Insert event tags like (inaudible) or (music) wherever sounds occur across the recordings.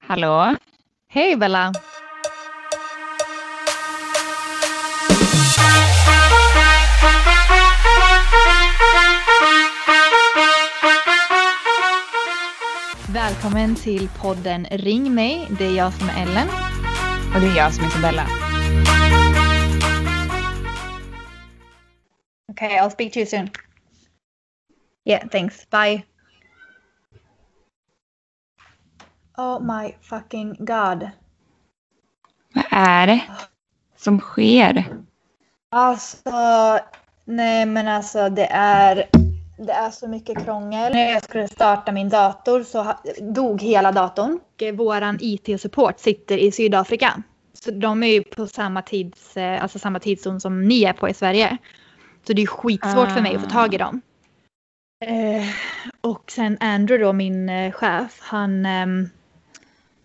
Hallå? Hej Bella! Välkommen till podden Ring mig. Det är jag som är Ellen. Och det är jag som är Isabella. Okay, I'll speak to you soon. Yeah, thanks. Bye. Oh my fucking god. Vad är det som sker? Alltså, nej men alltså det är, det är så mycket krångel. När jag skulle starta min dator så dog hela datorn. Och Våran IT-support sitter i Sydafrika. Så de är ju på samma, tids, eh, alltså samma tidszon som ni är på i Sverige. Så det är skitsvårt för mig att få tag i dem. Eh, och sen Andrew då, min eh, chef, han...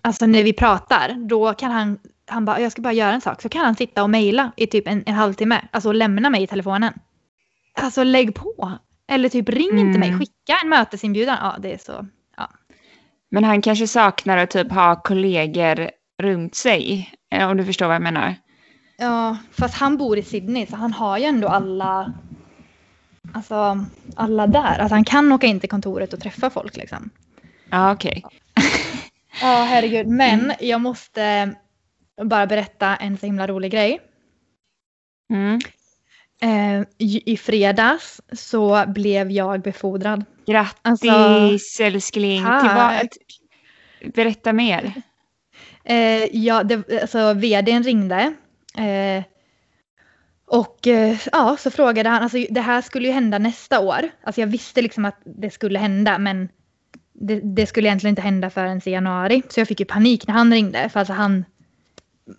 alltså när vi pratar, då kan han... Han bara, jag ska bara göra en sak. Så kan han sitta och mejla i typ en, en halvtimme. Alltså lämna mig i telefonen. Alltså lägg på. Eller typ ring inte mig. Mm. Skicka en mötesinbjudan. Ja, det är så. Men han kanske saknar att typ ha kollegor runt sig. eh, Om du förstår vad jag menar. Ja, fast han bor i Sydney så han har ju ändå alla... Alltså alla där. Alltså han kan åka in till kontoret och träffa folk liksom. Ja, okej. Ja, herregud. Men jag måste bara berätta en så himla rolig grej. Mm. Eh, i, fredags så blev jag befordrad. Grattis Alltså, älskling. Berätta mer. Eh, ja, det, alltså vdn ringde. Eh, och eh, ja, så frågade han, alltså det här skulle ju hända nästa år. Alltså jag visste liksom att det skulle hända men det, det skulle egentligen inte hända förrän i januari. Så jag fick ju panik när han ringde. För alltså han,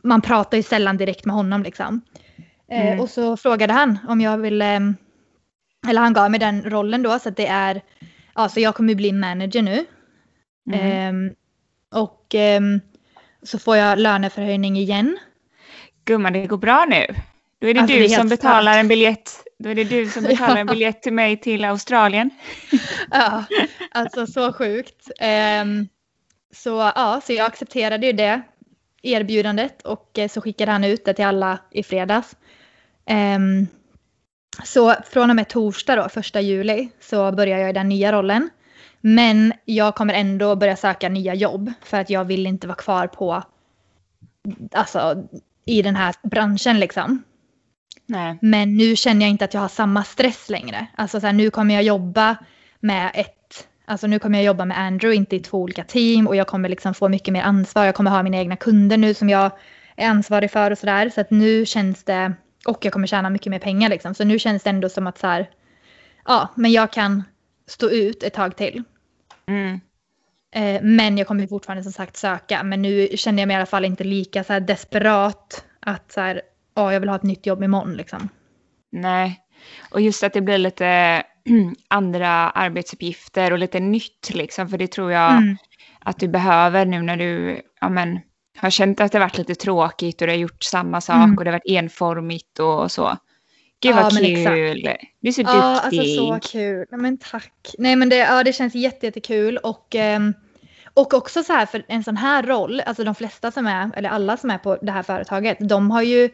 man pratar ju sällan direkt med honom liksom. Eh, Mm. Och så frågade han om jag ville, eller han gav mig den rollen då så att det är, ja så jag kommer bli manager nu. Mm. Ehm, och ehm, så får jag löneförhöjning igen. Gumman, det går bra nu. Då är det Alltså, det du är som betalar stört. en biljett. Då är det du som betalar en (laughs) biljett till mig till Australien. (laughs) Ja, alltså så sjukt. Ehm, så ja, så jag accepterade ju det erbjudandet och eh, så skickade han ut det till alla i fredags. Ehm, så från och med torsdag då, första juli, så börjar jag i den nya rollen. Men jag kommer ändå börja söka nya jobb för att jag vill inte vara kvar på, alltså i den här branschen liksom. Nej. Men nu känner jag inte att jag har samma stress längre. Alltså så här, nu kommer jag jobba med ett, alltså nu kommer jag jobba med Andrew, inte i två olika team och jag kommer liksom få mycket mer ansvar. Jag kommer ha mina egna kunder nu som jag är ansvarig för och sådär. Så att nu känns det, och jag kommer tjäna mycket mer pengar liksom. Så nu känns det ändå som att så här, ja, men jag kan stå ut ett tag till. Mm. Eh, men jag kommer fortfarande som sagt söka. Men nu känner jag mig i alla fall inte lika så här desperat att så här, ja, jag vill ha ett nytt jobb imorgon liksom. Nej. Och just att det blir lite (clears throat) andra arbetsuppgifter och lite nytt liksom. För det tror jag Mm. att du behöver nu när du ja, men, har känt att det varit lite tråkigt och du har gjort samma sak Mm. och det har varit enformigt och så. Gud Ja, vad men exakt. kul! Du är så Ja, duktig. alltså så kul. Nej, men tack. Nej, men det, ja, det känns jätte, jättekul och, ehm, och också så här för en sån här roll, alltså de flesta som är, eller alla som är på det här företaget, de har ju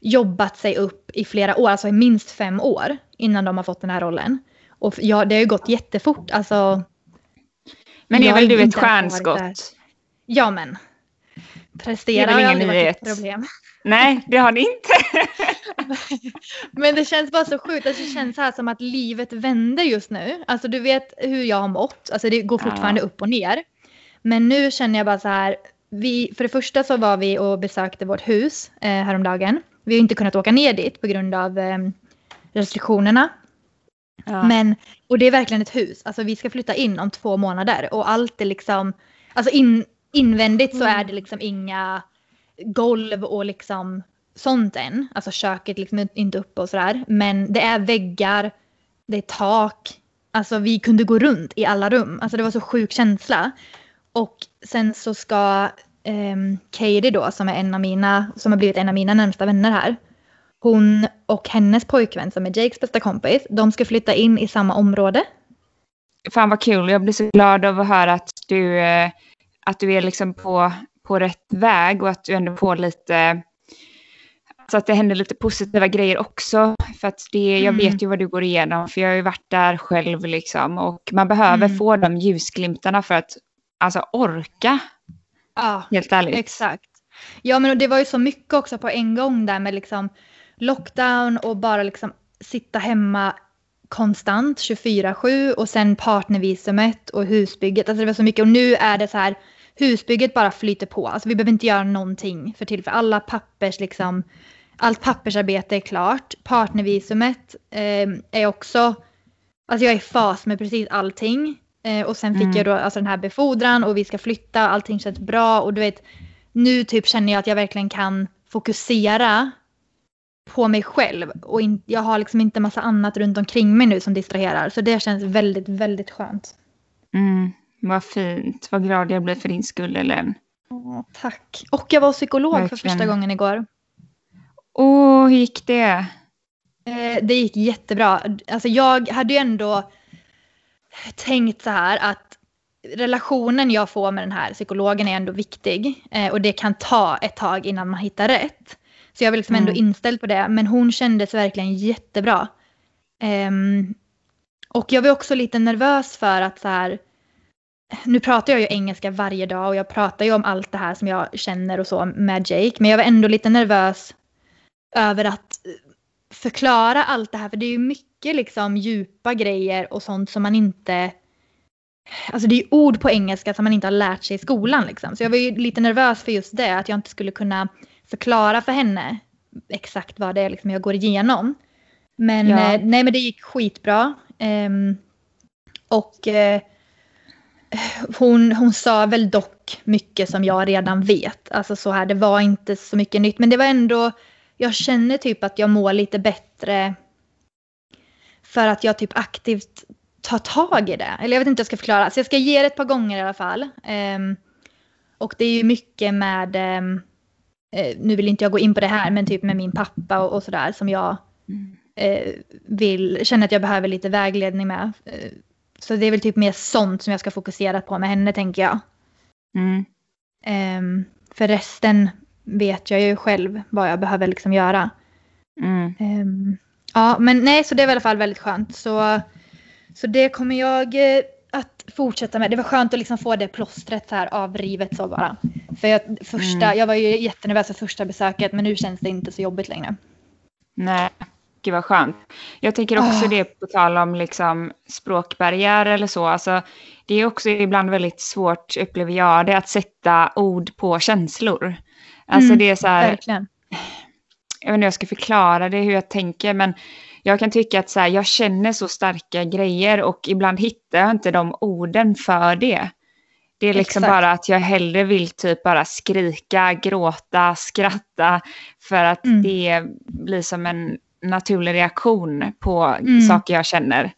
jobbat sig upp i flera år, alltså i minst fem år innan de har fått den här rollen. Och ja, det har ju gått jättefort, alltså. men är väl du ett stjärnskott? Ja men. Prestera har aldrig varit ett problem. Nej, det har ni inte. (laughs) Men det känns bara så sjukt. Alltså, det känns så här som att livet vänder just nu. Alltså du vet hur jag har mått. Alltså det går fortfarande Ja. upp och ner. Men nu känner jag bara så här. Vi, för det första så var vi och besökte vårt hus eh, häromdagen. Vi har inte kunnat åka ner dit på grund av eh, restriktionerna. Ja. Men, och det är verkligen ett hus. Alltså vi ska flytta in om två månader och allt är liksom, alltså in, invändigt så är det liksom inga golv och liksom sånt än. Alltså köket liksom inte uppe och sådär. Men det är väggar, det är tak. Alltså vi kunde gå runt i alla rum. Alltså det var så sjuk känsla. Och sen så ska um, Katie då som är en av mina, som har blivit en av mina närmsta vänner här. Hon och hennes pojkvän som är Jakes bästa kompis, de ska flytta in i samma område. fan vad kul. Jag blir så glad av att höra att du, eh, att du är liksom på, på rätt väg och att du ändå får lite så att det händer lite positiva grejer också. För att det, jag vet ju vad du går igenom, för jag har ju varit där själv liksom. Och man behöver Mm. få de ljusglimtarna för att alltså orka, Ja, helt ärligt. exakt. Ja, men det var ju så mycket också på en gång där med liksom lockdown och bara liksom sitta hemma konstant 24-7 och sen partnervisumet och husbygget. Alltså det var så mycket och nu är det så här husbygget bara flyter på. Alltså vi behöver inte göra någonting för tillfället. Alla pappers liksom, allt pappersarbete är klart. Partnervisumet eh, är också, alltså jag är i fas med precis allting. Eh, och sen fick Mm. jag då alltså den här befordran och vi ska flytta, allting känns bra och du vet, nu typ känner jag att jag verkligen kan fokusera på mig själv och in, jag har liksom inte massa annat runt omkring mig nu som distraherar. Så det känns väldigt, väldigt skönt. Mm, vad fint. Vad glad jag blir för din skull, Ellen. Åh, tack. Och jag var psykolog för Verkligen. första gången igår. Åh, hur gick det? Eh, det gick jättebra. Alltså jag hade ju ändå tänkt så här att relationen jag får med den här psykologen är ändå viktig. Eh, och det kan ta ett tag innan man hittar rätt. Så jag var liksom ändå Mm. inställd på det. Men hon kändes verkligen jättebra. Ehm, och jag var också lite nervös för att så här. Nu pratar jag ju engelska varje dag och jag pratar ju om allt det här som jag känner och så med Jake. Men jag var ändå lite nervös över att förklara allt det här. För det är ju mycket liksom djupa grejer och sånt som man inte... Alltså det är ju ord på engelska som man inte har lärt sig i skolan liksom. Så jag var ju lite nervös för just det. Att jag inte skulle kunna förklara för henne exakt vad det är liksom jag går igenom. Men, Ja. eh, nej, men det gick skitbra. Ehm, och eh, hon, hon sa väl dock mycket som jag redan vet. Alltså så här, det var inte så mycket nytt. Men det var ändå, jag känner typ att jag mår lite bättre för att jag typ aktivt tar tag i det. Eller jag vet inte hur jag ska förklara. Så jag ska ge det ett par gånger i alla fall. Ehm, och det är ju mycket med, eh, nu vill inte jag gå in på det här, men typ med min pappa och, och sådär som jag Mm. eh, vill, känner att jag behöver lite vägledning med. Eh, så det är väl typ mer sånt som jag ska fokusera på med henne tänker jag. Mm. Ehm, för resten vet jag ju själv vad jag behöver liksom göra. Mm. Ehm, ja, men nej, så det var i alla fall väldigt skönt. Så, så det kommer jag eh, att fortsätta med. Det var skönt att liksom få det plåstret så här avrivet så bara. För jag, första, Mm. jag var ju jättenervös för första besöket men nu känns det inte så jobbigt längre. Nej, gud vad skönt. Jag tänker också Ah. det på tal om liksom språkbarriär eller så. Alltså, det är också ibland väldigt svårt, upplever jag det, att sätta ord på känslor. Alltså Mm, det är så här, Verkligen. Jag vet inte hur jag ska förklara det, hur jag tänker, men jag kan tycka att så här, jag känner så starka grejer och ibland hittar jag inte de orden för det. Det är liksom Exakt. bara att jag hellre vill typ bara skrika, gråta, skratta för att Mm. det blir som en naturlig reaktion på Mm. saker jag känner.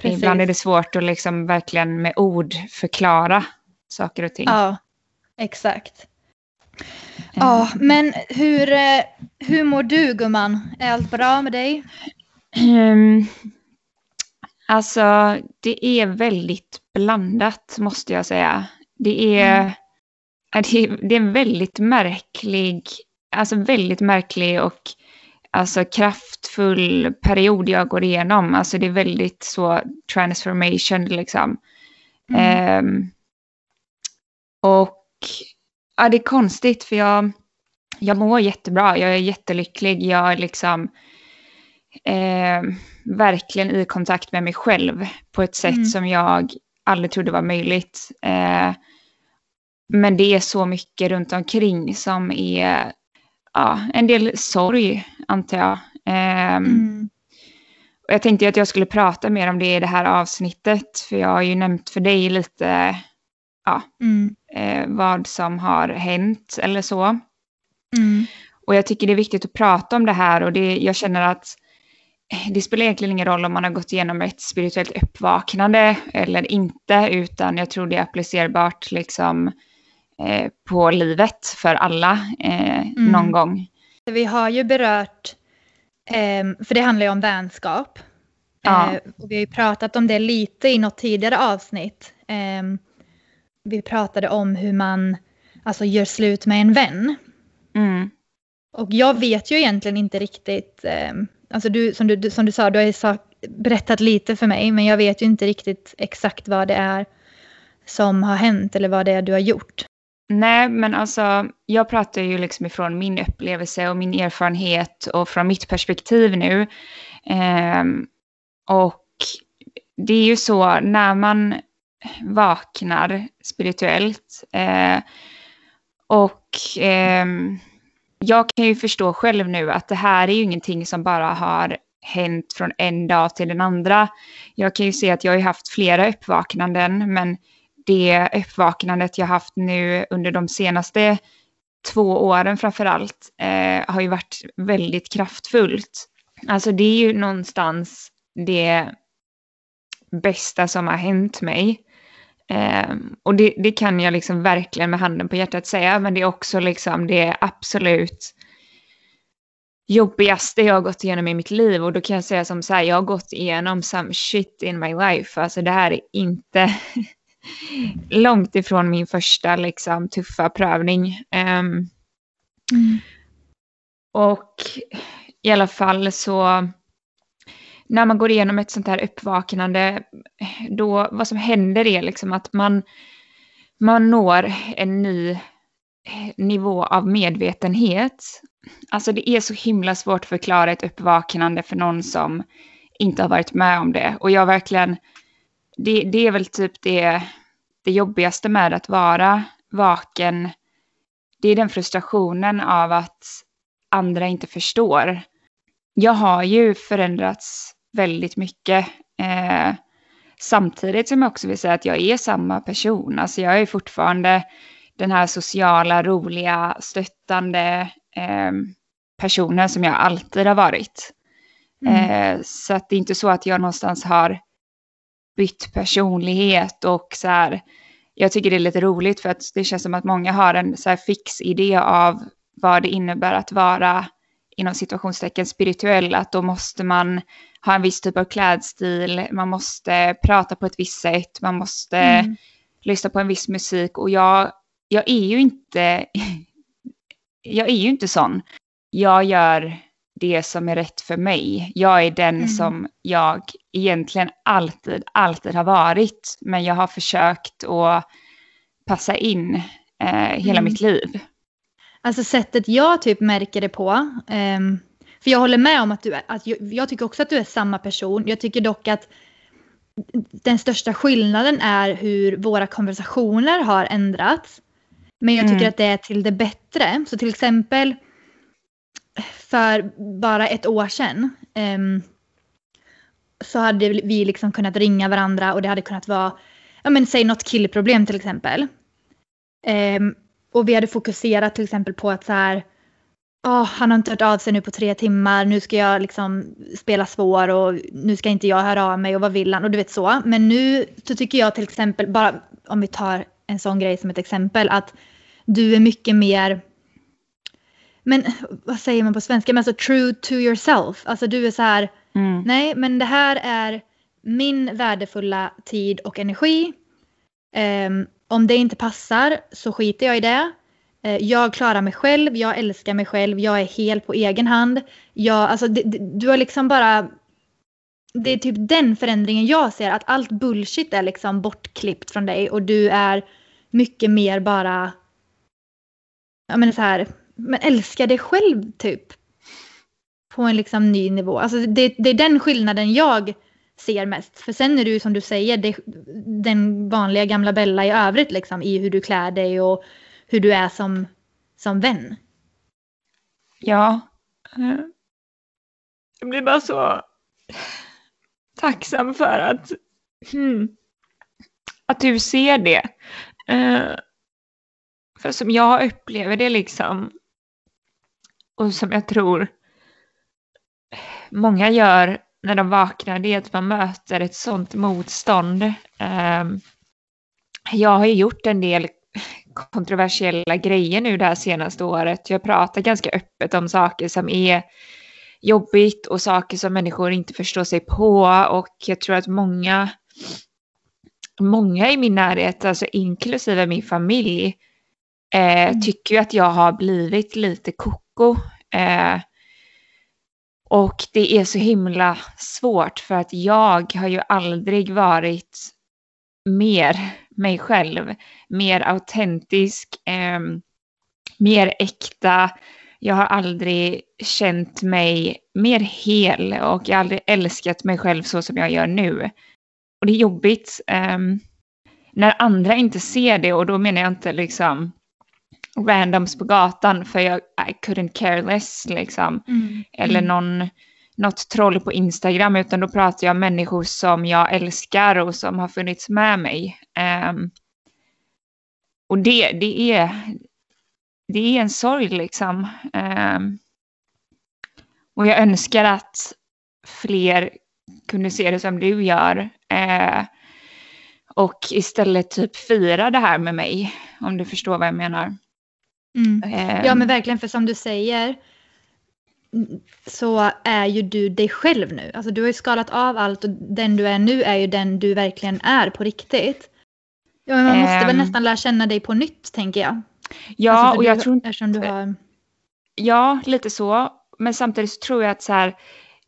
Precis. Ibland är det svårt att liksom verkligen med ord förklara saker och ting. Ja, exakt. Ja, men hur, eh, hur mår du gumman? Är allt bra med dig? Ehm, alltså, det är väldigt blandat måste jag säga. Det är, Mm. det är, det är en väldigt märklig, alltså väldigt märklig och alltså kraftfull period jag går igenom. Alltså det är väldigt så transformation liksom. Mm. Ehm, och ja, det är konstigt för jag, jag mår jättebra. Jag är jättelycklig. Jag är liksom eh, verkligen i kontakt med mig själv på ett sätt Mm. som jag aldrig trodde var möjligt. Eh, men det är så mycket runt omkring som är ja, en del sorg, antar jag. Ehm, Mm. och jag tänkte att jag skulle prata mer om det i det här avsnittet, för jag har ju nämnt för dig lite Mm. Eh, vad som har hänt eller så. Mm. Och jag tycker det är viktigt att prata om det här och det, jag känner att eh, det spelar egentligen ingen roll om man har gått igenom ett spirituellt uppvaknande eller inte, utan jag tror det är applicerbart liksom eh, på livet för alla eh, någon gång. Vi har ju berört, ehm, för det handlar ju om vänskap. Ja. Eh, och vi har ju pratat om det lite i något tidigare avsnitt. Eh, vi pratade om hur man alltså, gör slut med en vän. Mm. Och jag vet ju egentligen inte riktigt, eh, alltså du, som, du, som du sa, du har ju sa, berättat lite för mig, men jag vet ju inte riktigt exakt vad det är som har hänt eller vad det är du har gjort. Nej, men alltså jag pratar ju liksom ifrån min upplevelse och min erfarenhet och från mitt perspektiv nu. Ehm, och det är ju så när man vaknar spirituellt eh, och eh, jag kan ju förstå själv nu att det här är ju ingenting som bara har hänt från en dag till den andra. Jag kan ju se att jag har haft flera uppvaknanden, men det uppvaknandet jag haft nu under de senaste två åren framför allt eh, har ju varit väldigt kraftfullt. Alltså det är ju någonstans det bästa som har hänt mig. Eh, och det, det, kan jag liksom verkligen med handen på hjärtat säga, men det är också liksom det absolut jobbigaste jag har gått igenom i mitt liv och då kan jag säga som så här, jag har gått igenom some shit in my life, alltså det här är inte (laughs) långt ifrån min första liksom tuffa prövning. Um, mm. Och i alla fall så när man går igenom ett sånt här uppvaknande, då vad som händer är liksom att man, man når en ny eh, nivå av medvetenhet. Alltså det är så himla svårt att förklara ett uppvaknande för någon som inte har varit med om det. Och jag verkligen, det, det är väl typ det, det jobbigaste med att vara vaken. Det är den frustrationen av att andra inte förstår. Jag har ju förändrats väldigt mycket. Eh, samtidigt som jag också vill säga att jag är samma person. Alltså jag är fortfarande den här sociala, roliga, stöttande eh, personen som jag alltid har varit. Mm. Eh, så att det är inte så att jag någonstans har bytt personlighet och så här. Jag tycker det är lite roligt för att det känns som att många har en så här fix idé av vad det innebär att vara inom situationstecken spirituell, att då måste man ha en viss typ av klädstil, man måste prata på ett visst sätt, man måste mm. lyssna på en viss musik och jag, jag är ju inte, (laughs) jag är ju inte sån. Jag gör det som är rätt för mig. Jag är den mm. som jag egentligen alltid, alltid har varit. Men jag har försökt att passa in eh, hela mm. mitt liv. Alltså sättet jag typ märker det på. Um, för jag håller med om att du är, att jag, jag, tycker också att du är samma person. Jag tycker dock att den största skillnaden är hur våra konversationer har ändrats. Men jag tycker mm. att det är till det bättre. Så till exempel för bara ett år sedan um, så hade vi liksom kunnat ringa varandra och det hade kunnat vara, ja men säg något killproblem till exempel. Um, och vi hade fokuserat till exempel på att så här, oh, han har inte hört av sig nu på tre timmar, nu ska jag liksom spela svår och nu ska inte jag höra av mig och vad vill han och du vet så. Men nu så tycker jag till exempel, bara om vi tar en sån grej som ett exempel, att du är mycket mer men vad säger man på svenska, men alltså true to yourself. Alltså du är så här, mm. nej men det här är min värdefulla tid och energi. Um, om det inte passar så skiter jag i det. Eh, jag klarar mig själv, jag älskar mig själv, jag är hel på egen hand. Jag, alltså, det, det, du har liksom bara... Det är typ den förändringen jag ser, att allt bullshit är liksom bortklippt från dig och du är mycket mer bara... Jag menar så här, men älskar dig själv typ. På en liksom ny nivå. Alltså det, det är den skillnaden jag ser mest. För sen är du som du säger det, den vanliga gamla Bella i övrigt liksom i hur du klär dig och hur du är som, som vän. Ja. Jag blir bara så tacksam för att, hmm, att du ser det. Uh, för som jag upplever det liksom och som jag tror många gör när de vaknar, det är att man möter ett sånt motstånd. Ehm, jag har ju gjort en del kontroversiella grejer nu det här senaste året. Jag pratar ganska öppet om saker som är jobbigt och saker som människor inte förstår sig på och jag tror att många, många i min närhet, alltså inklusive min familj, eh, mm. tycker att jag har blivit lite koko. Eh, och det är så himla svårt för att jag har ju aldrig varit mer mig själv, mer autentisk, eh, mer äkta. Jag har aldrig känt mig mer hel och jag har aldrig älskat mig själv så som jag gör nu. Och det är jobbigt eh, när andra inte ser det och då menar jag inte liksom randoms på gatan för jag I couldn't care less liksom. Mm. Eller mm. någon, något troll på Instagram utan då pratar jag om människor som jag älskar och som har funnits med mig. Um, och det, det, är, det är en sorg liksom. Um, och jag önskar att fler kunde se det som du gör. Uh, och istället typ fira det här med mig, om du förstår vad jag menar. Mm. Ja men verkligen, för som du säger så är ju du dig själv nu. Alltså du har ju skalat av allt och den du är nu är ju den du verkligen är på riktigt. Ja, men man måste um, väl nästan lära känna dig på nytt tänker jag. Ja, alltså, och jag du, tror inte... Du har... Ja, lite så. Men samtidigt så tror jag att så här,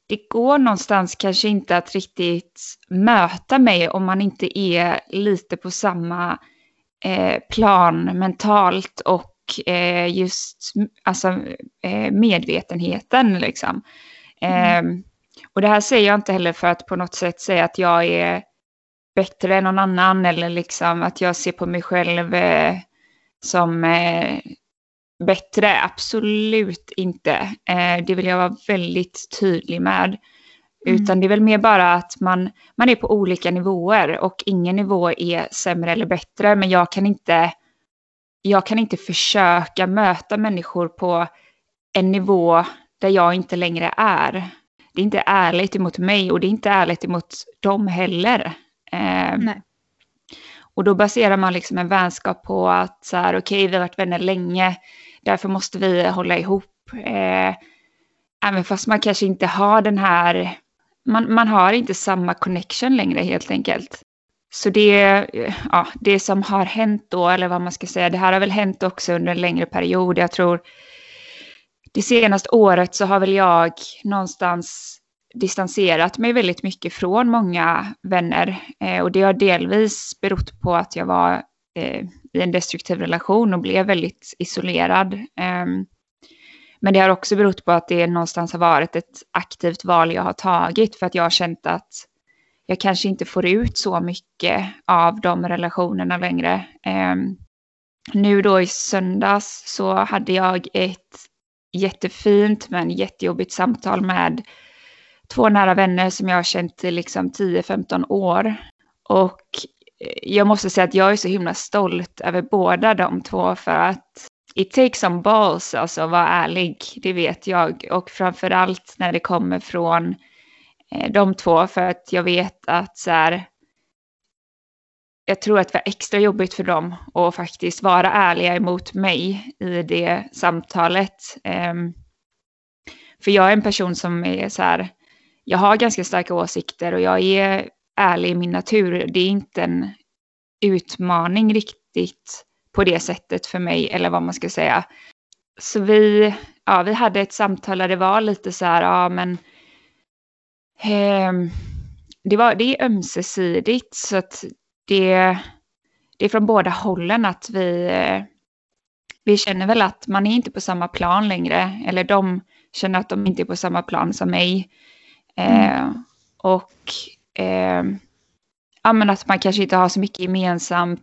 det går någonstans kanske inte att riktigt möta mig om man inte är lite på samma eh, plan mentalt och eh, just alltså, eh, medvetenheten. Liksom. Mm. Eh, och det här säger jag inte heller för att på något sätt säga att jag är bättre än någon annan eller liksom att jag ser på mig själv eh, som eh, bättre. Absolut inte. Eh, det vill jag vara väldigt tydlig med. Mm. Utan det är väl mer bara att man, man är på olika nivåer och ingen nivå är sämre eller bättre. Men jag kan inte jag kan inte försöka möta människor på en nivå där jag inte längre är. Det är inte ärligt emot mig och det är inte ärligt emot dem heller. Eh. Och då baserar man liksom en vänskap på att så här, okej, okay, vi har varit vänner länge, därför måste vi hålla ihop. Eh, även fast man kanske inte har den här, man, man har inte samma connection längre helt enkelt. Så det, eh, ja, det som har hänt då, eller vad man ska säga, det här har väl hänt också under en längre period. Jag tror det senaste året så har väl jag någonstans distanserat mig väldigt mycket från många vänner. Eh, och det har delvis berott på att jag var eh, i en destruktiv relation och blev väldigt isolerad. Eh, men det har också berott på att det någonstans har varit ett aktivt val jag har tagit för att jag har känt att jag kanske inte får ut så mycket av de relationerna längre. Eh, nu då i söndags så hade jag ett jättefint men jättejobbigt samtal med två nära vänner som jag har känt i liksom 10-15 år. Och eh, jag måste säga att jag är så himla stolt över båda de två för att it takes some balls, alltså vara ärlig, det vet jag. Och framförallt när det kommer från Eh, Eh, de två för att jag vet att så här, jag tror att det var extra jobbigt för dem att faktiskt vara ärliga emot mig i det samtalet. Ehm, för jag är en person som är så här, jag har ganska starka åsikter och jag är ärlig i min natur. Det är inte en utmaning riktigt på det sättet för mig, eller vad man ska säga. Så vi, ja, vi hade ett samtal där det var lite så här, ja men det, var, det är ömsesidigt så att det, det är från båda hållen att vi, eh, vi känner väl att man är inte på samma plan längre. Eller de känner att de inte är på samma plan som mig. Eh. Och eh, ja, men att man kanske inte har så mycket gemensamt.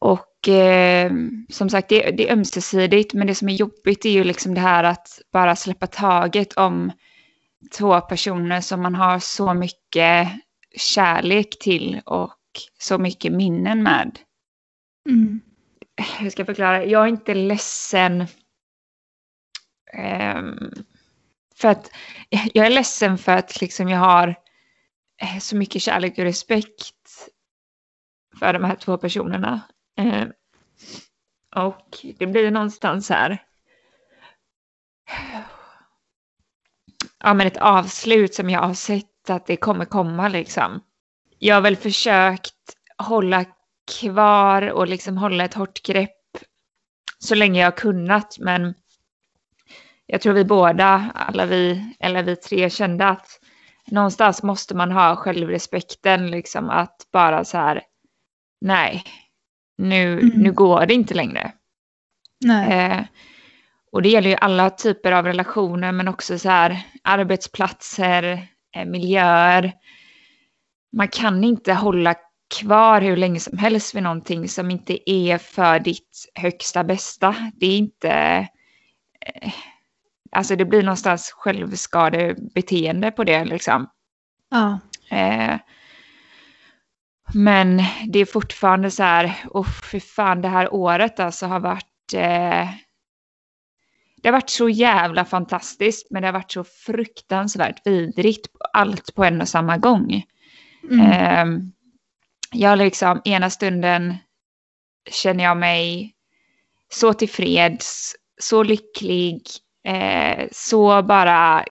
Och eh, som sagt, det, det, är ömsesidigt, men det som är jobbigt är ju liksom det här att bara släppa taget om två personer som man har så mycket kärlek till och så mycket minnen med. Mm. Hur ska jag förklara? Jag är inte ledsen um, för att (laughs) jag är ledsen för att liksom jag har eh, så mycket kärlek och respekt för de här två personerna. Um, och det blir någonstans här ja, men ett avslut som jag har sett att det kommer komma liksom. Jag har väl försökt hålla kvar och liksom hålla ett hårt grepp så länge jag har kunnat men jag tror vi båda, alla vi, eller vi tre kände att någonstans måste man ha självrespekten liksom att bara så här nej, nu, mm. nu går det inte längre. Eh, och det gäller ju alla typer av relationer men också så här arbetsplatser, eh, miljöer. Man kan inte hålla kvar hur länge som helst vid någonting som inte är för ditt högsta bästa. Det är inte... Eh, alltså det blir någonstans självskadebeteende på det liksom. Ja. Eh, men det är fortfarande så här, och för fan det här året alltså har varit eh, det har varit så jävla fantastiskt men det har varit så fruktansvärt vidrigt allt på en och samma gång. Mm. Eh, jag liksom ena stunden känner jag mig så tillfreds, så lycklig, eh, så bara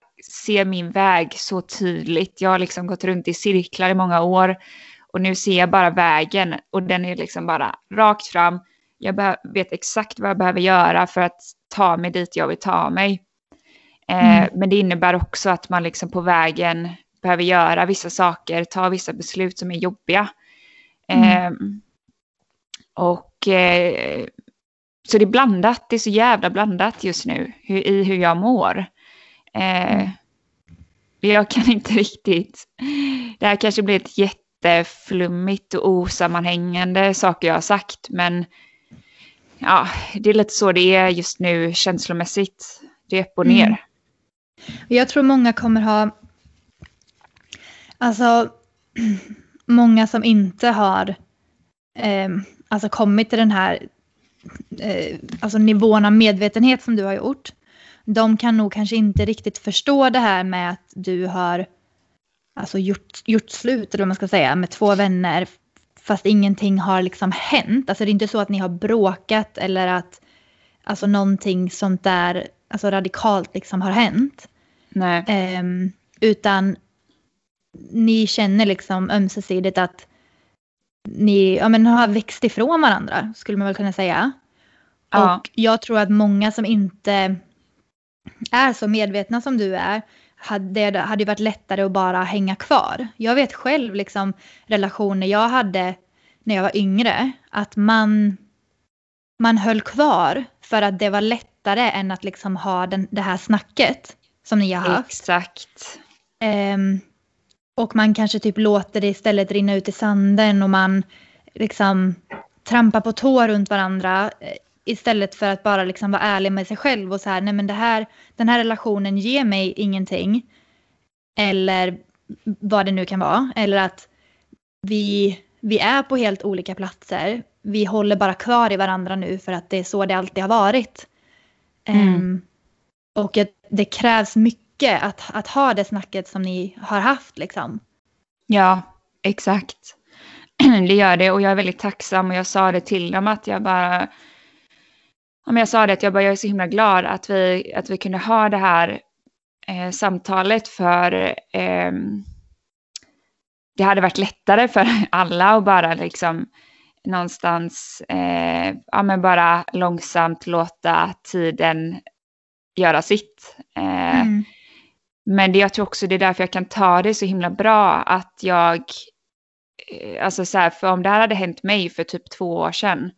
ser min väg så tydligt. Jag har liksom gått runt i cirklar i många år och nu ser jag bara vägen och den är liksom bara rakt fram. Jag vet exakt vad jag behöver göra för att ta mig dit jag vill ta mig. Eh, mm. Men det innebär också att man liksom på vägen behöver göra vissa saker, ta vissa beslut som är jobbiga. Mm. Eh, och eh, så det är blandat, det är så jävla blandat just nu hur, i hur jag mår. Eh, mm. jag kan (laughs) inte riktigt, det här kanske blir ett jätteflummigt och osammanhängande saker jag har sagt, men ja, det är lite så det är just nu känslomässigt. Det är upp och ner. Mm. Jag tror många kommer ha, alltså (clears throat) många som inte har eh, alltså kommit till den här eh, alltså nivån av medvetenhet som du har gjort. De kan nog kanske inte riktigt förstå det här med att du har alltså gjort, gjort slut, eller vad man ska säga, med två vänner fast ingenting har liksom hänt. Alltså det är inte så att ni har bråkat eller att alltså någonting sånt där alltså radikalt liksom har hänt. Nej. Um, utan ni känner liksom ömsesidigt att ni ja, men har växt ifrån varandra, skulle man väl kunna säga. Ja. Och jag tror att många som inte är så medvetna som du är, hade, det hade varit lättare att bara hänga kvar. Jag vet själv liksom relationer jag hade när jag var yngre, att man, man höll kvar för att det var lättare än att liksom ha den, det här snacket som ni har haft. Exakt. Um, och man kanske typ låter det istället rinna ut i sanden och man liksom trampar på tå runt varandra eh, istället för att bara liksom vara ärlig med sig själv och så här, nej men det här, den här relationen ger mig ingenting. Eller vad det nu kan vara. Eller att vi, vi är på helt olika platser. Vi håller bara kvar i varandra nu för att det är så det alltid har varit. Mm. Um, och det krävs mycket att, att ha det snacket som ni har haft liksom. Ja, exakt. (clears throat) Det gör det och jag är väldigt tacksam och jag sa det till dem att jag bara om jag sa det att jag bara jag är så himla glad att vi, att vi kunde ha det här eh, samtalet för eh, det hade varit lättare för (laughs) alla att bara liksom någonstans eh, ja, men bara långsamt låta tiden göra sitt. Eh, mm. Men det, jag tror också det är därför jag kan ta det så himla bra att jag, eh, alltså så här, för om det här hade hänt mig för typ två år sedan,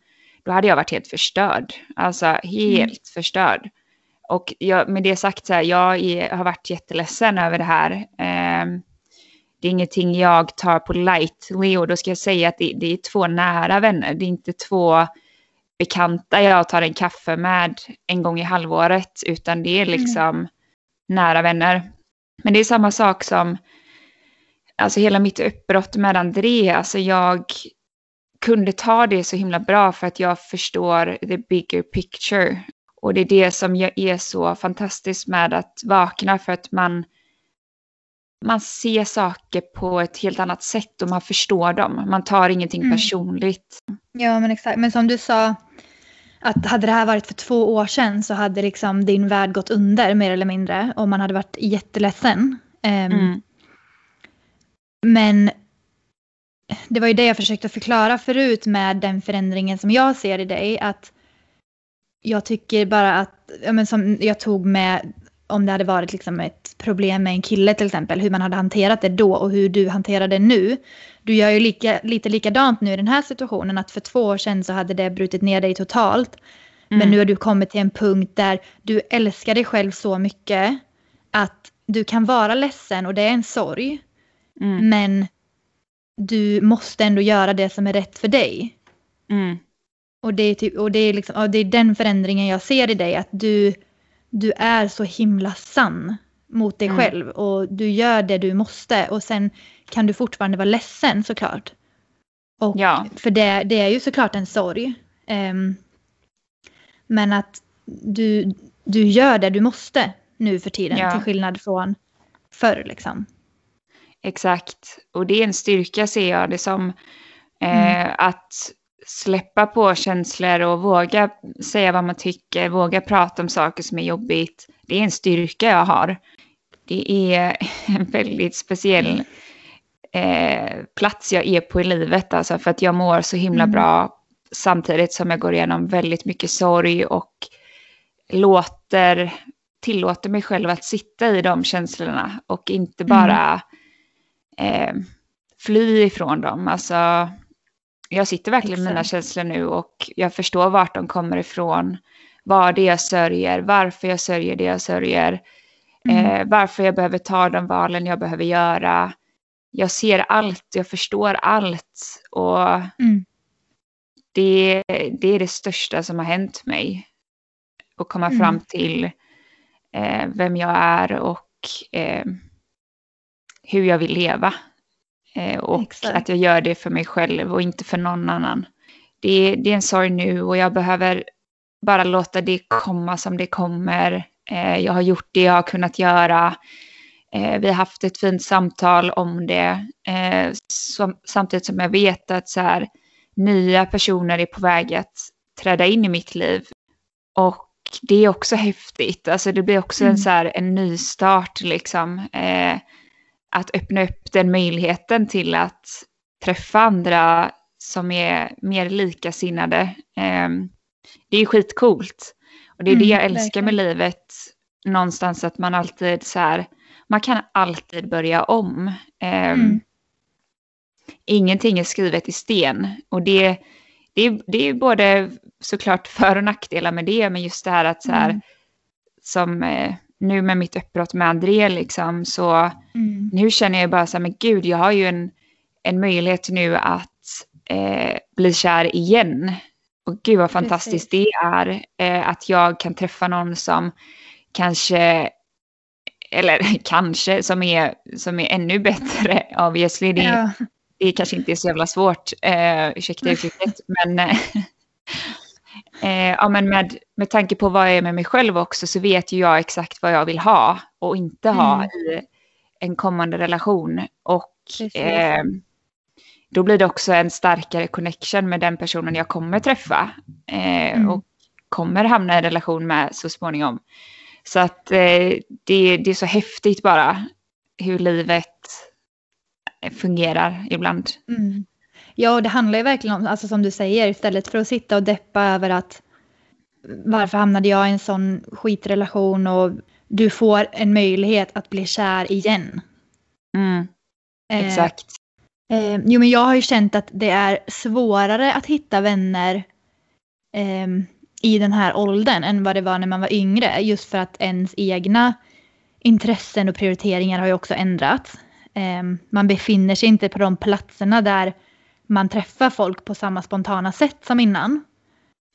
då hade jag varit helt förstörd. Alltså helt mm. förstörd. Och jag, med det sagt så här, jag är, har varit jätteledsen över det här. Eh, det är ingenting jag tar på lightly och då ska jag säga att det, det, är två nära vänner. Det är inte två bekanta jag tar en kaffe med en gång i halvåret, utan det är mm. liksom mm. nära vänner. Men det är samma sak som, alltså hela mitt uppbrott med André, alltså jag kunde ta det så himla bra för att jag förstår the bigger picture. Och det är det som är så fantastiskt med att vakna för att man, man ser saker på ett helt annat sätt och man förstår dem. Man tar ingenting mm. personligt. Ja men exakt, men som du sa, att hade det här varit för två år sedan så hade liksom din värld gått under mer eller mindre och man hade varit jätteledsen. Um, mm. Men det var ju det jag försökte förklara förut med den förändringen som jag ser i dig. Att jag tycker bara att, ja, men som jag tog med om det hade varit liksom ett problem med en kille till exempel, hur man hade hanterat det då och hur du hanterar det nu. Du gör ju lika, lite likadant nu i den här situationen, att för två år sedan så hade det brutit ner dig totalt. Mm. Men nu har du kommit till en punkt där du älskar dig själv så mycket att du kan vara ledsen och det är en sorg. Mm. Men du måste ändå göra det som är rätt för dig. Mm. Och, det är typ, och, det är liksom, och det är den förändringen jag ser i dig, att du, du är så himla sann mot dig mm. själv och du gör det du måste och sen kan du fortfarande vara ledsen såklart. Och, ja. För det, det är ju såklart en sorg. Um, men att du, du gör det du måste nu för tiden ja. till skillnad från förr liksom. Exakt, och det är en styrka ser jag det som. Eh, mm. Att släppa på känslor och våga säga vad man tycker, våga prata om saker som är jobbigt. Det är en styrka jag har. Det är (laughs) en väldigt speciell eh, plats jag är på i livet, alltså för att jag mår så himla mm. bra samtidigt som jag går igenom väldigt mycket sorg och låter, tillåter mig själv att sitta i de känslorna och inte bara mm. Eh, fly ifrån dem. Alltså, jag sitter verkligen med mina känslor nu och jag förstår vart de kommer ifrån, vad det är jag sörjer, varför jag sörjer det jag sörjer, mm. eh, varför jag behöver ta de valen jag behöver göra. Jag ser allt, jag förstår allt och mm. det, det är det största som har hänt mig. Att komma mm. fram till eh, vem jag är och eh, hur jag vill leva. Eh, och Exakt. att jag gör det för mig själv och inte för någon annan. Det, det är en sorg nu och jag behöver bara låta det komma som det kommer. Eh, jag har gjort det jag har kunnat göra. Eh, vi har haft ett fint samtal om det. Som, samtidigt som jag vet att så här, nya personer är på väg att träda in i mitt liv. Och det är också häftigt. Alltså det blir också mm. en, så här, en ny start liksom. Att öppna upp den möjligheten till att träffa andra som är mer likasinnade. Eh, det är skitcoolt. Och det är mm, det jag älskar med livet. Någonstans att man alltid så här, man kan alltid börja om. Eh, mm. Ingenting är skrivet i sten. Och det, det, är, det är både såklart för och nackdelar med det, men just det här att så här, mm. som eh, nu med mitt uppbrott med André liksom, så mm. nu känner jag bara så här, men gud, jag har ju en, en möjlighet nu att eh, bli kär igen. Och gud vad fantastiskt Precis. det är eh, att jag kan träffa någon som kanske, eller (laughs) kanske, som är, som är ännu bättre (laughs) obviously. Det, ja. det kanske inte är så jävla svårt, eh, ursäkta (laughs) uttrycket, men eh, ja, men med, med tanke på vad jag är med mig själv också så vet ju jag exakt vad jag vill ha och inte ha mm. i en kommande relation. Och eh, då blir det också en starkare connection med den personen jag kommer träffa eh, mm. och kommer hamna i en relation med så småningom. Så att eh, det, det är så häftigt bara hur livet fungerar ibland. Mm. Ja, och det handlar ju verkligen om, alltså som du säger, istället för att sitta och deppa över att varför hamnade jag i en sån skitrelation och du får en möjlighet att bli kär igen. Mm, exakt. Eh, eh, jo, men jag har ju känt att det är svårare att hitta vänner eh, i den här åldern än vad det var när man var yngre. Just för att ens egna intressen och prioriteringar har ju också ändrats. Eh, man befinner sig inte på de platserna där man träffar folk på samma spontana sätt som innan.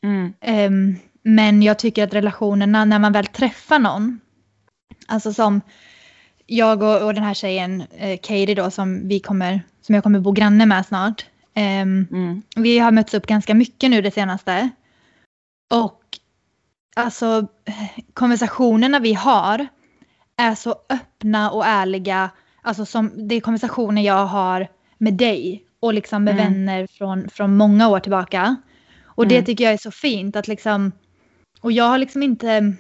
Mm. Men jag tycker att relationerna när man väl träffar någon, alltså som jag och, och den här tjejen eh, Katie då som vi kommer, som jag kommer bo granne med snart. Um, mm. Vi har mötts upp ganska mycket nu det senaste. Och alltså konversationerna vi har är så öppna och ärliga. Alltså som det är konversationer jag har med dig och liksom med mm. vänner från, från många år tillbaka. Och det Mm. tycker jag är så fint att liksom, och jag har liksom inte,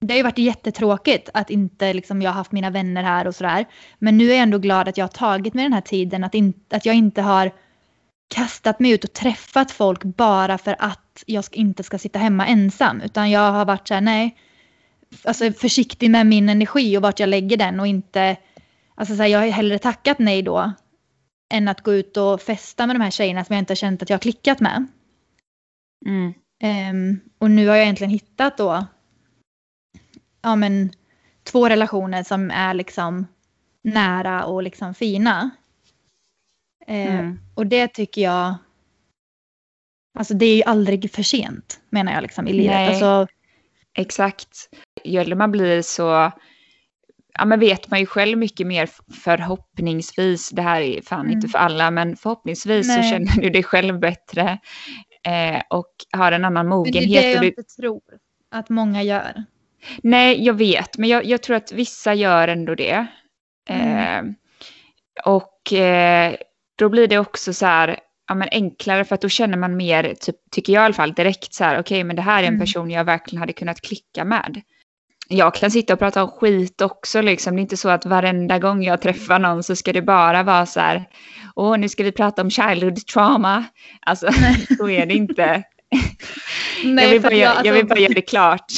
det har ju varit jättetråkigt att inte liksom jag har haft mina vänner här och sådär. Men nu är jag ändå glad att jag har tagit mig den här tiden, att, in, att jag inte har kastat mig ut och träffat folk bara för att jag ska, inte ska sitta hemma ensam. Utan jag har varit så här, nej, alltså försiktig med min energi och vart jag lägger den och inte, alltså så här, jag har hellre tackat nej då än att gå ut och festa med de här tjejerna som jag inte har känt att jag har klickat med. Mm. Ehm, och nu har jag egentligen hittat då ja, men, två relationer som är liksom nära och liksom fina. Ehm, Mm. Och det tycker jag, alltså det är ju aldrig för sent menar jag liksom i livet. Nej. Alltså, Exakt. Ju äldre man blir så ja, men vet man ju själv mycket mer förhoppningsvis. Det här är fan Mm. inte för alla, men förhoppningsvis Nej. så känner du dig själv bättre eh, och har en annan men det är mogenhet. det jag du- inte tror att många gör. Nej, jag vet, men jag, jag tror att vissa gör ändå det. Mm. Eh, och eh, då blir det också så här, ja, men enklare för att då känner man mer, typ, tycker jag i alla fall, direkt så här, okej, men det här är en Mm. person jag verkligen hade kunnat klicka med. Jag kan sitta och prata om skit också, liksom. det är inte så att varenda gång jag träffar någon så ska det bara vara så här, åh, nu ska vi prata om childhood trauma. Alltså, (laughs) så är det inte. (laughs) jag, vill bara, göra- alltså, jag vill bara göra det klart. (laughs)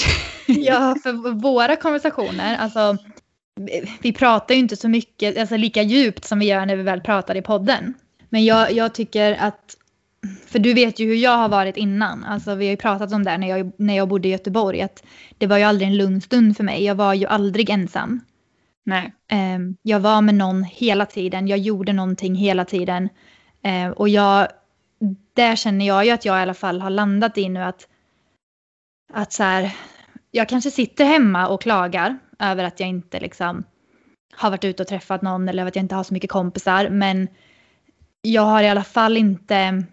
Ja, för våra konversationer, alltså vi pratar ju inte så mycket, alltså lika djupt som vi gör när vi väl pratar i podden. Men jag, jag tycker att, för du vet ju hur jag har varit innan, alltså vi har ju pratat om det här när jag, när jag bodde i Göteborg, att det var ju aldrig en lugn stund för mig, jag var ju aldrig ensam. Nej. Ehm, jag var med någon hela tiden, jag gjorde någonting hela tiden. Ehm, och jag, där känner jag ju att jag i alla fall har landat i nu att, att så här, jag kanske sitter hemma och klagar över att jag inte liksom har varit ute och träffat någon eller att jag inte har så mycket kompisar. Men jag har i alla fall inte...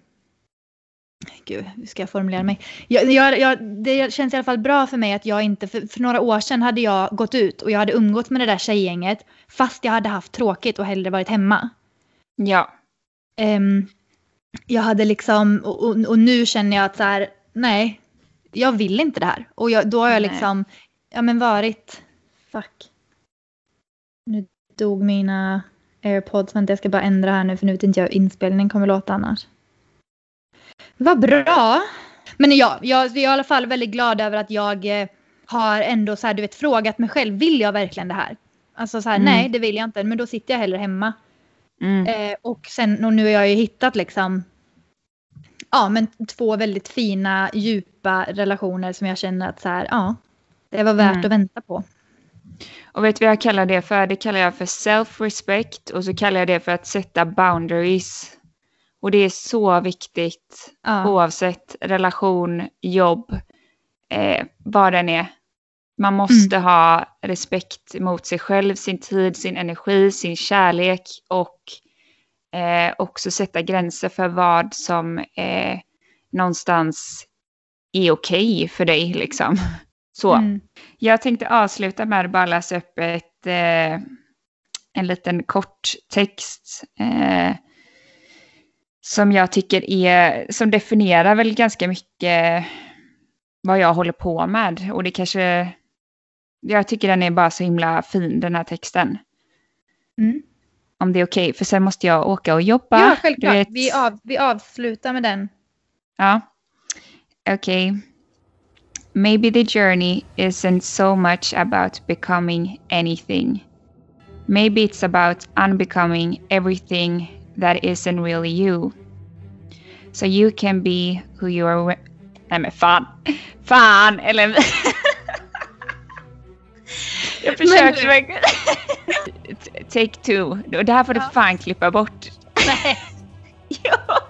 Gud, hur ska jag formulera mig? Jag, jag, jag, det känns i alla fall bra för mig att jag inte... För, för några år sedan hade jag gått ut och jag hade umgått med det där tjejgänget fast jag hade haft tråkigt och hellre varit hemma. Ja. Ehm, jag hade liksom... Och, och, och nu känner jag att så här, nej, jag vill inte det här. Och jag, då har jag Nej. liksom, ja men varit... Fuck. Nu dog mina airpods, vänta jag ska bara ändra här nu för nu vet inte jag hur inspelningen kommer låta annars. Vad bra! Men ja, jag, jag är i alla fall väldigt glad över att jag eh, har ändå så här, du vet, frågat mig själv, vill jag verkligen det här? Alltså så här, Mm. nej det vill jag inte, men då sitter jag hellre hemma. Mm. Eh, och sen, och nu har jag ju hittat liksom, ja men två väldigt fina, djupa relationer som jag känner att så här, ja, det var värt Mm. att vänta på. Och vet du vad jag kallar det för? Det kallar jag för self-respect och så kallar jag det för att sätta boundaries. Och det är så viktigt Ja. oavsett relation, jobb, eh, vad den är. Man måste ha respekt mot sig själv, sin tid, sin energi, sin kärlek och eh, också sätta gränser för vad som eh, någonstans är okej för dig. Liksom. (laughs) Så. Mm. Jag tänkte avsluta med att bara läsa upp ett, eh, en liten kort text eh, som jag tycker är, som definierar väl ganska mycket vad jag håller på med. Och det kanske, jag tycker den är bara så himla fin den här texten. Mm. Om det är okej, för sen måste jag åka och jobba. Ja, självklart. Vi, av, vi avslutar med den. Ja. Okay. Maybe the journey isn't so much about becoming anything. Maybe it's about unbecoming everything that isn't really you. So you can be who you are. Nej men fan. (laughs) Fan! Eller... (laughs) Jag försökte du- verkligen. (laughs) Take two. Det här får du Ja. fan klippa bort. Nej. Ja.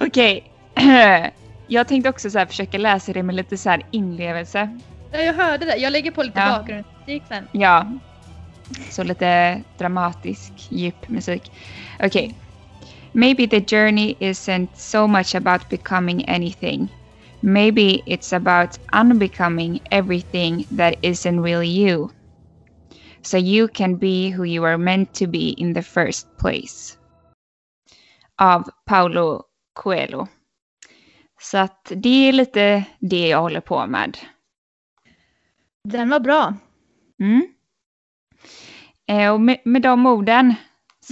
Okej. (clears throat) Jag tänkte också så här försöka läsa det med lite så här inlevelse. Ja, jag hörde det. Jag lägger på lite Ja. bakgrundsmusik sen. Ja. Så lite dramatisk, djup musik. Okej. Maybe the journey isn't so much about becoming anything. Maybe it's about unbecoming everything that isn't really you. So you can be who you are meant to be in the first place. Av Paulo Coelho. Så att det är lite det jag håller på med. Den var bra. Mm. Eh, och med, med de orden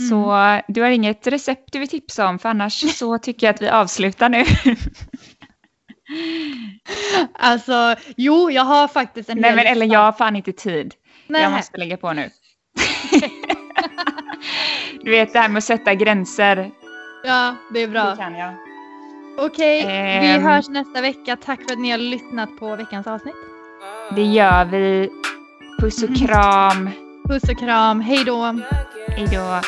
så Mm. du har inget recept du vill tipsa om för annars så tycker jag att vi avslutar nu. (laughs) Alltså, jo, jag har faktiskt en Nej men eller jag har fan inte tid. Nej. Jag måste lägga på nu. (laughs) du vet det här med att sätta gränser. Ja, det är bra. Det kan jag. Okej, vi Ehm. hörs nästa vecka. Tack för att ni har lyssnat på veckans avsnitt. Det gör vi. Puss och kram. Puss och kram. Hej då. Hej då.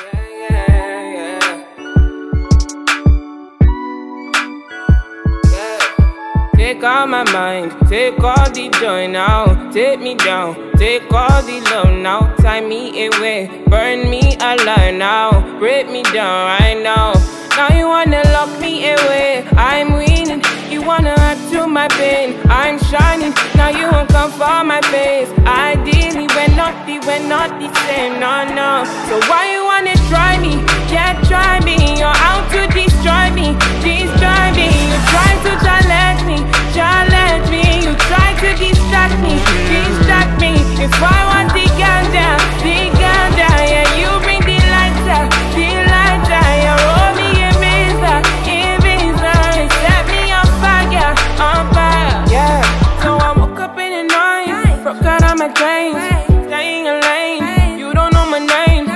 Take all my mind, take all the joy now, take me down, take all the love now, tie me away, burn me alive now, break me down right now. Now you wanna lock me away, I'm winning. You wanna to my pain, I'm shining. Now you won't come for my face. Ideally, we're not the, we're not the same, no, no. So why you wanna try me? Yeah, try me. You're out to destroy me, destroy me. You try to challenge me, challenge me. You try to distract me, distract me. If I want the ganja, the ganja, yeah, you my dreams, staying in lane. You don't know my name,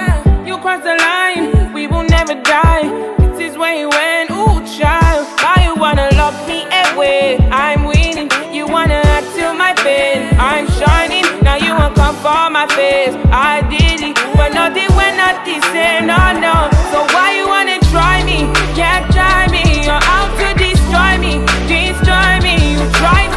you crossed the line. We will never die. This is where you went, ooh, child. Why you wanna lock me away? I'm winning. You wanna act to my pain. I'm shining. Now you won't come for my face. I did it, but nothing, we're not the same. No, no. So why you wanna try me? Yeah, try me. You're out to destroy me, destroy me. You try to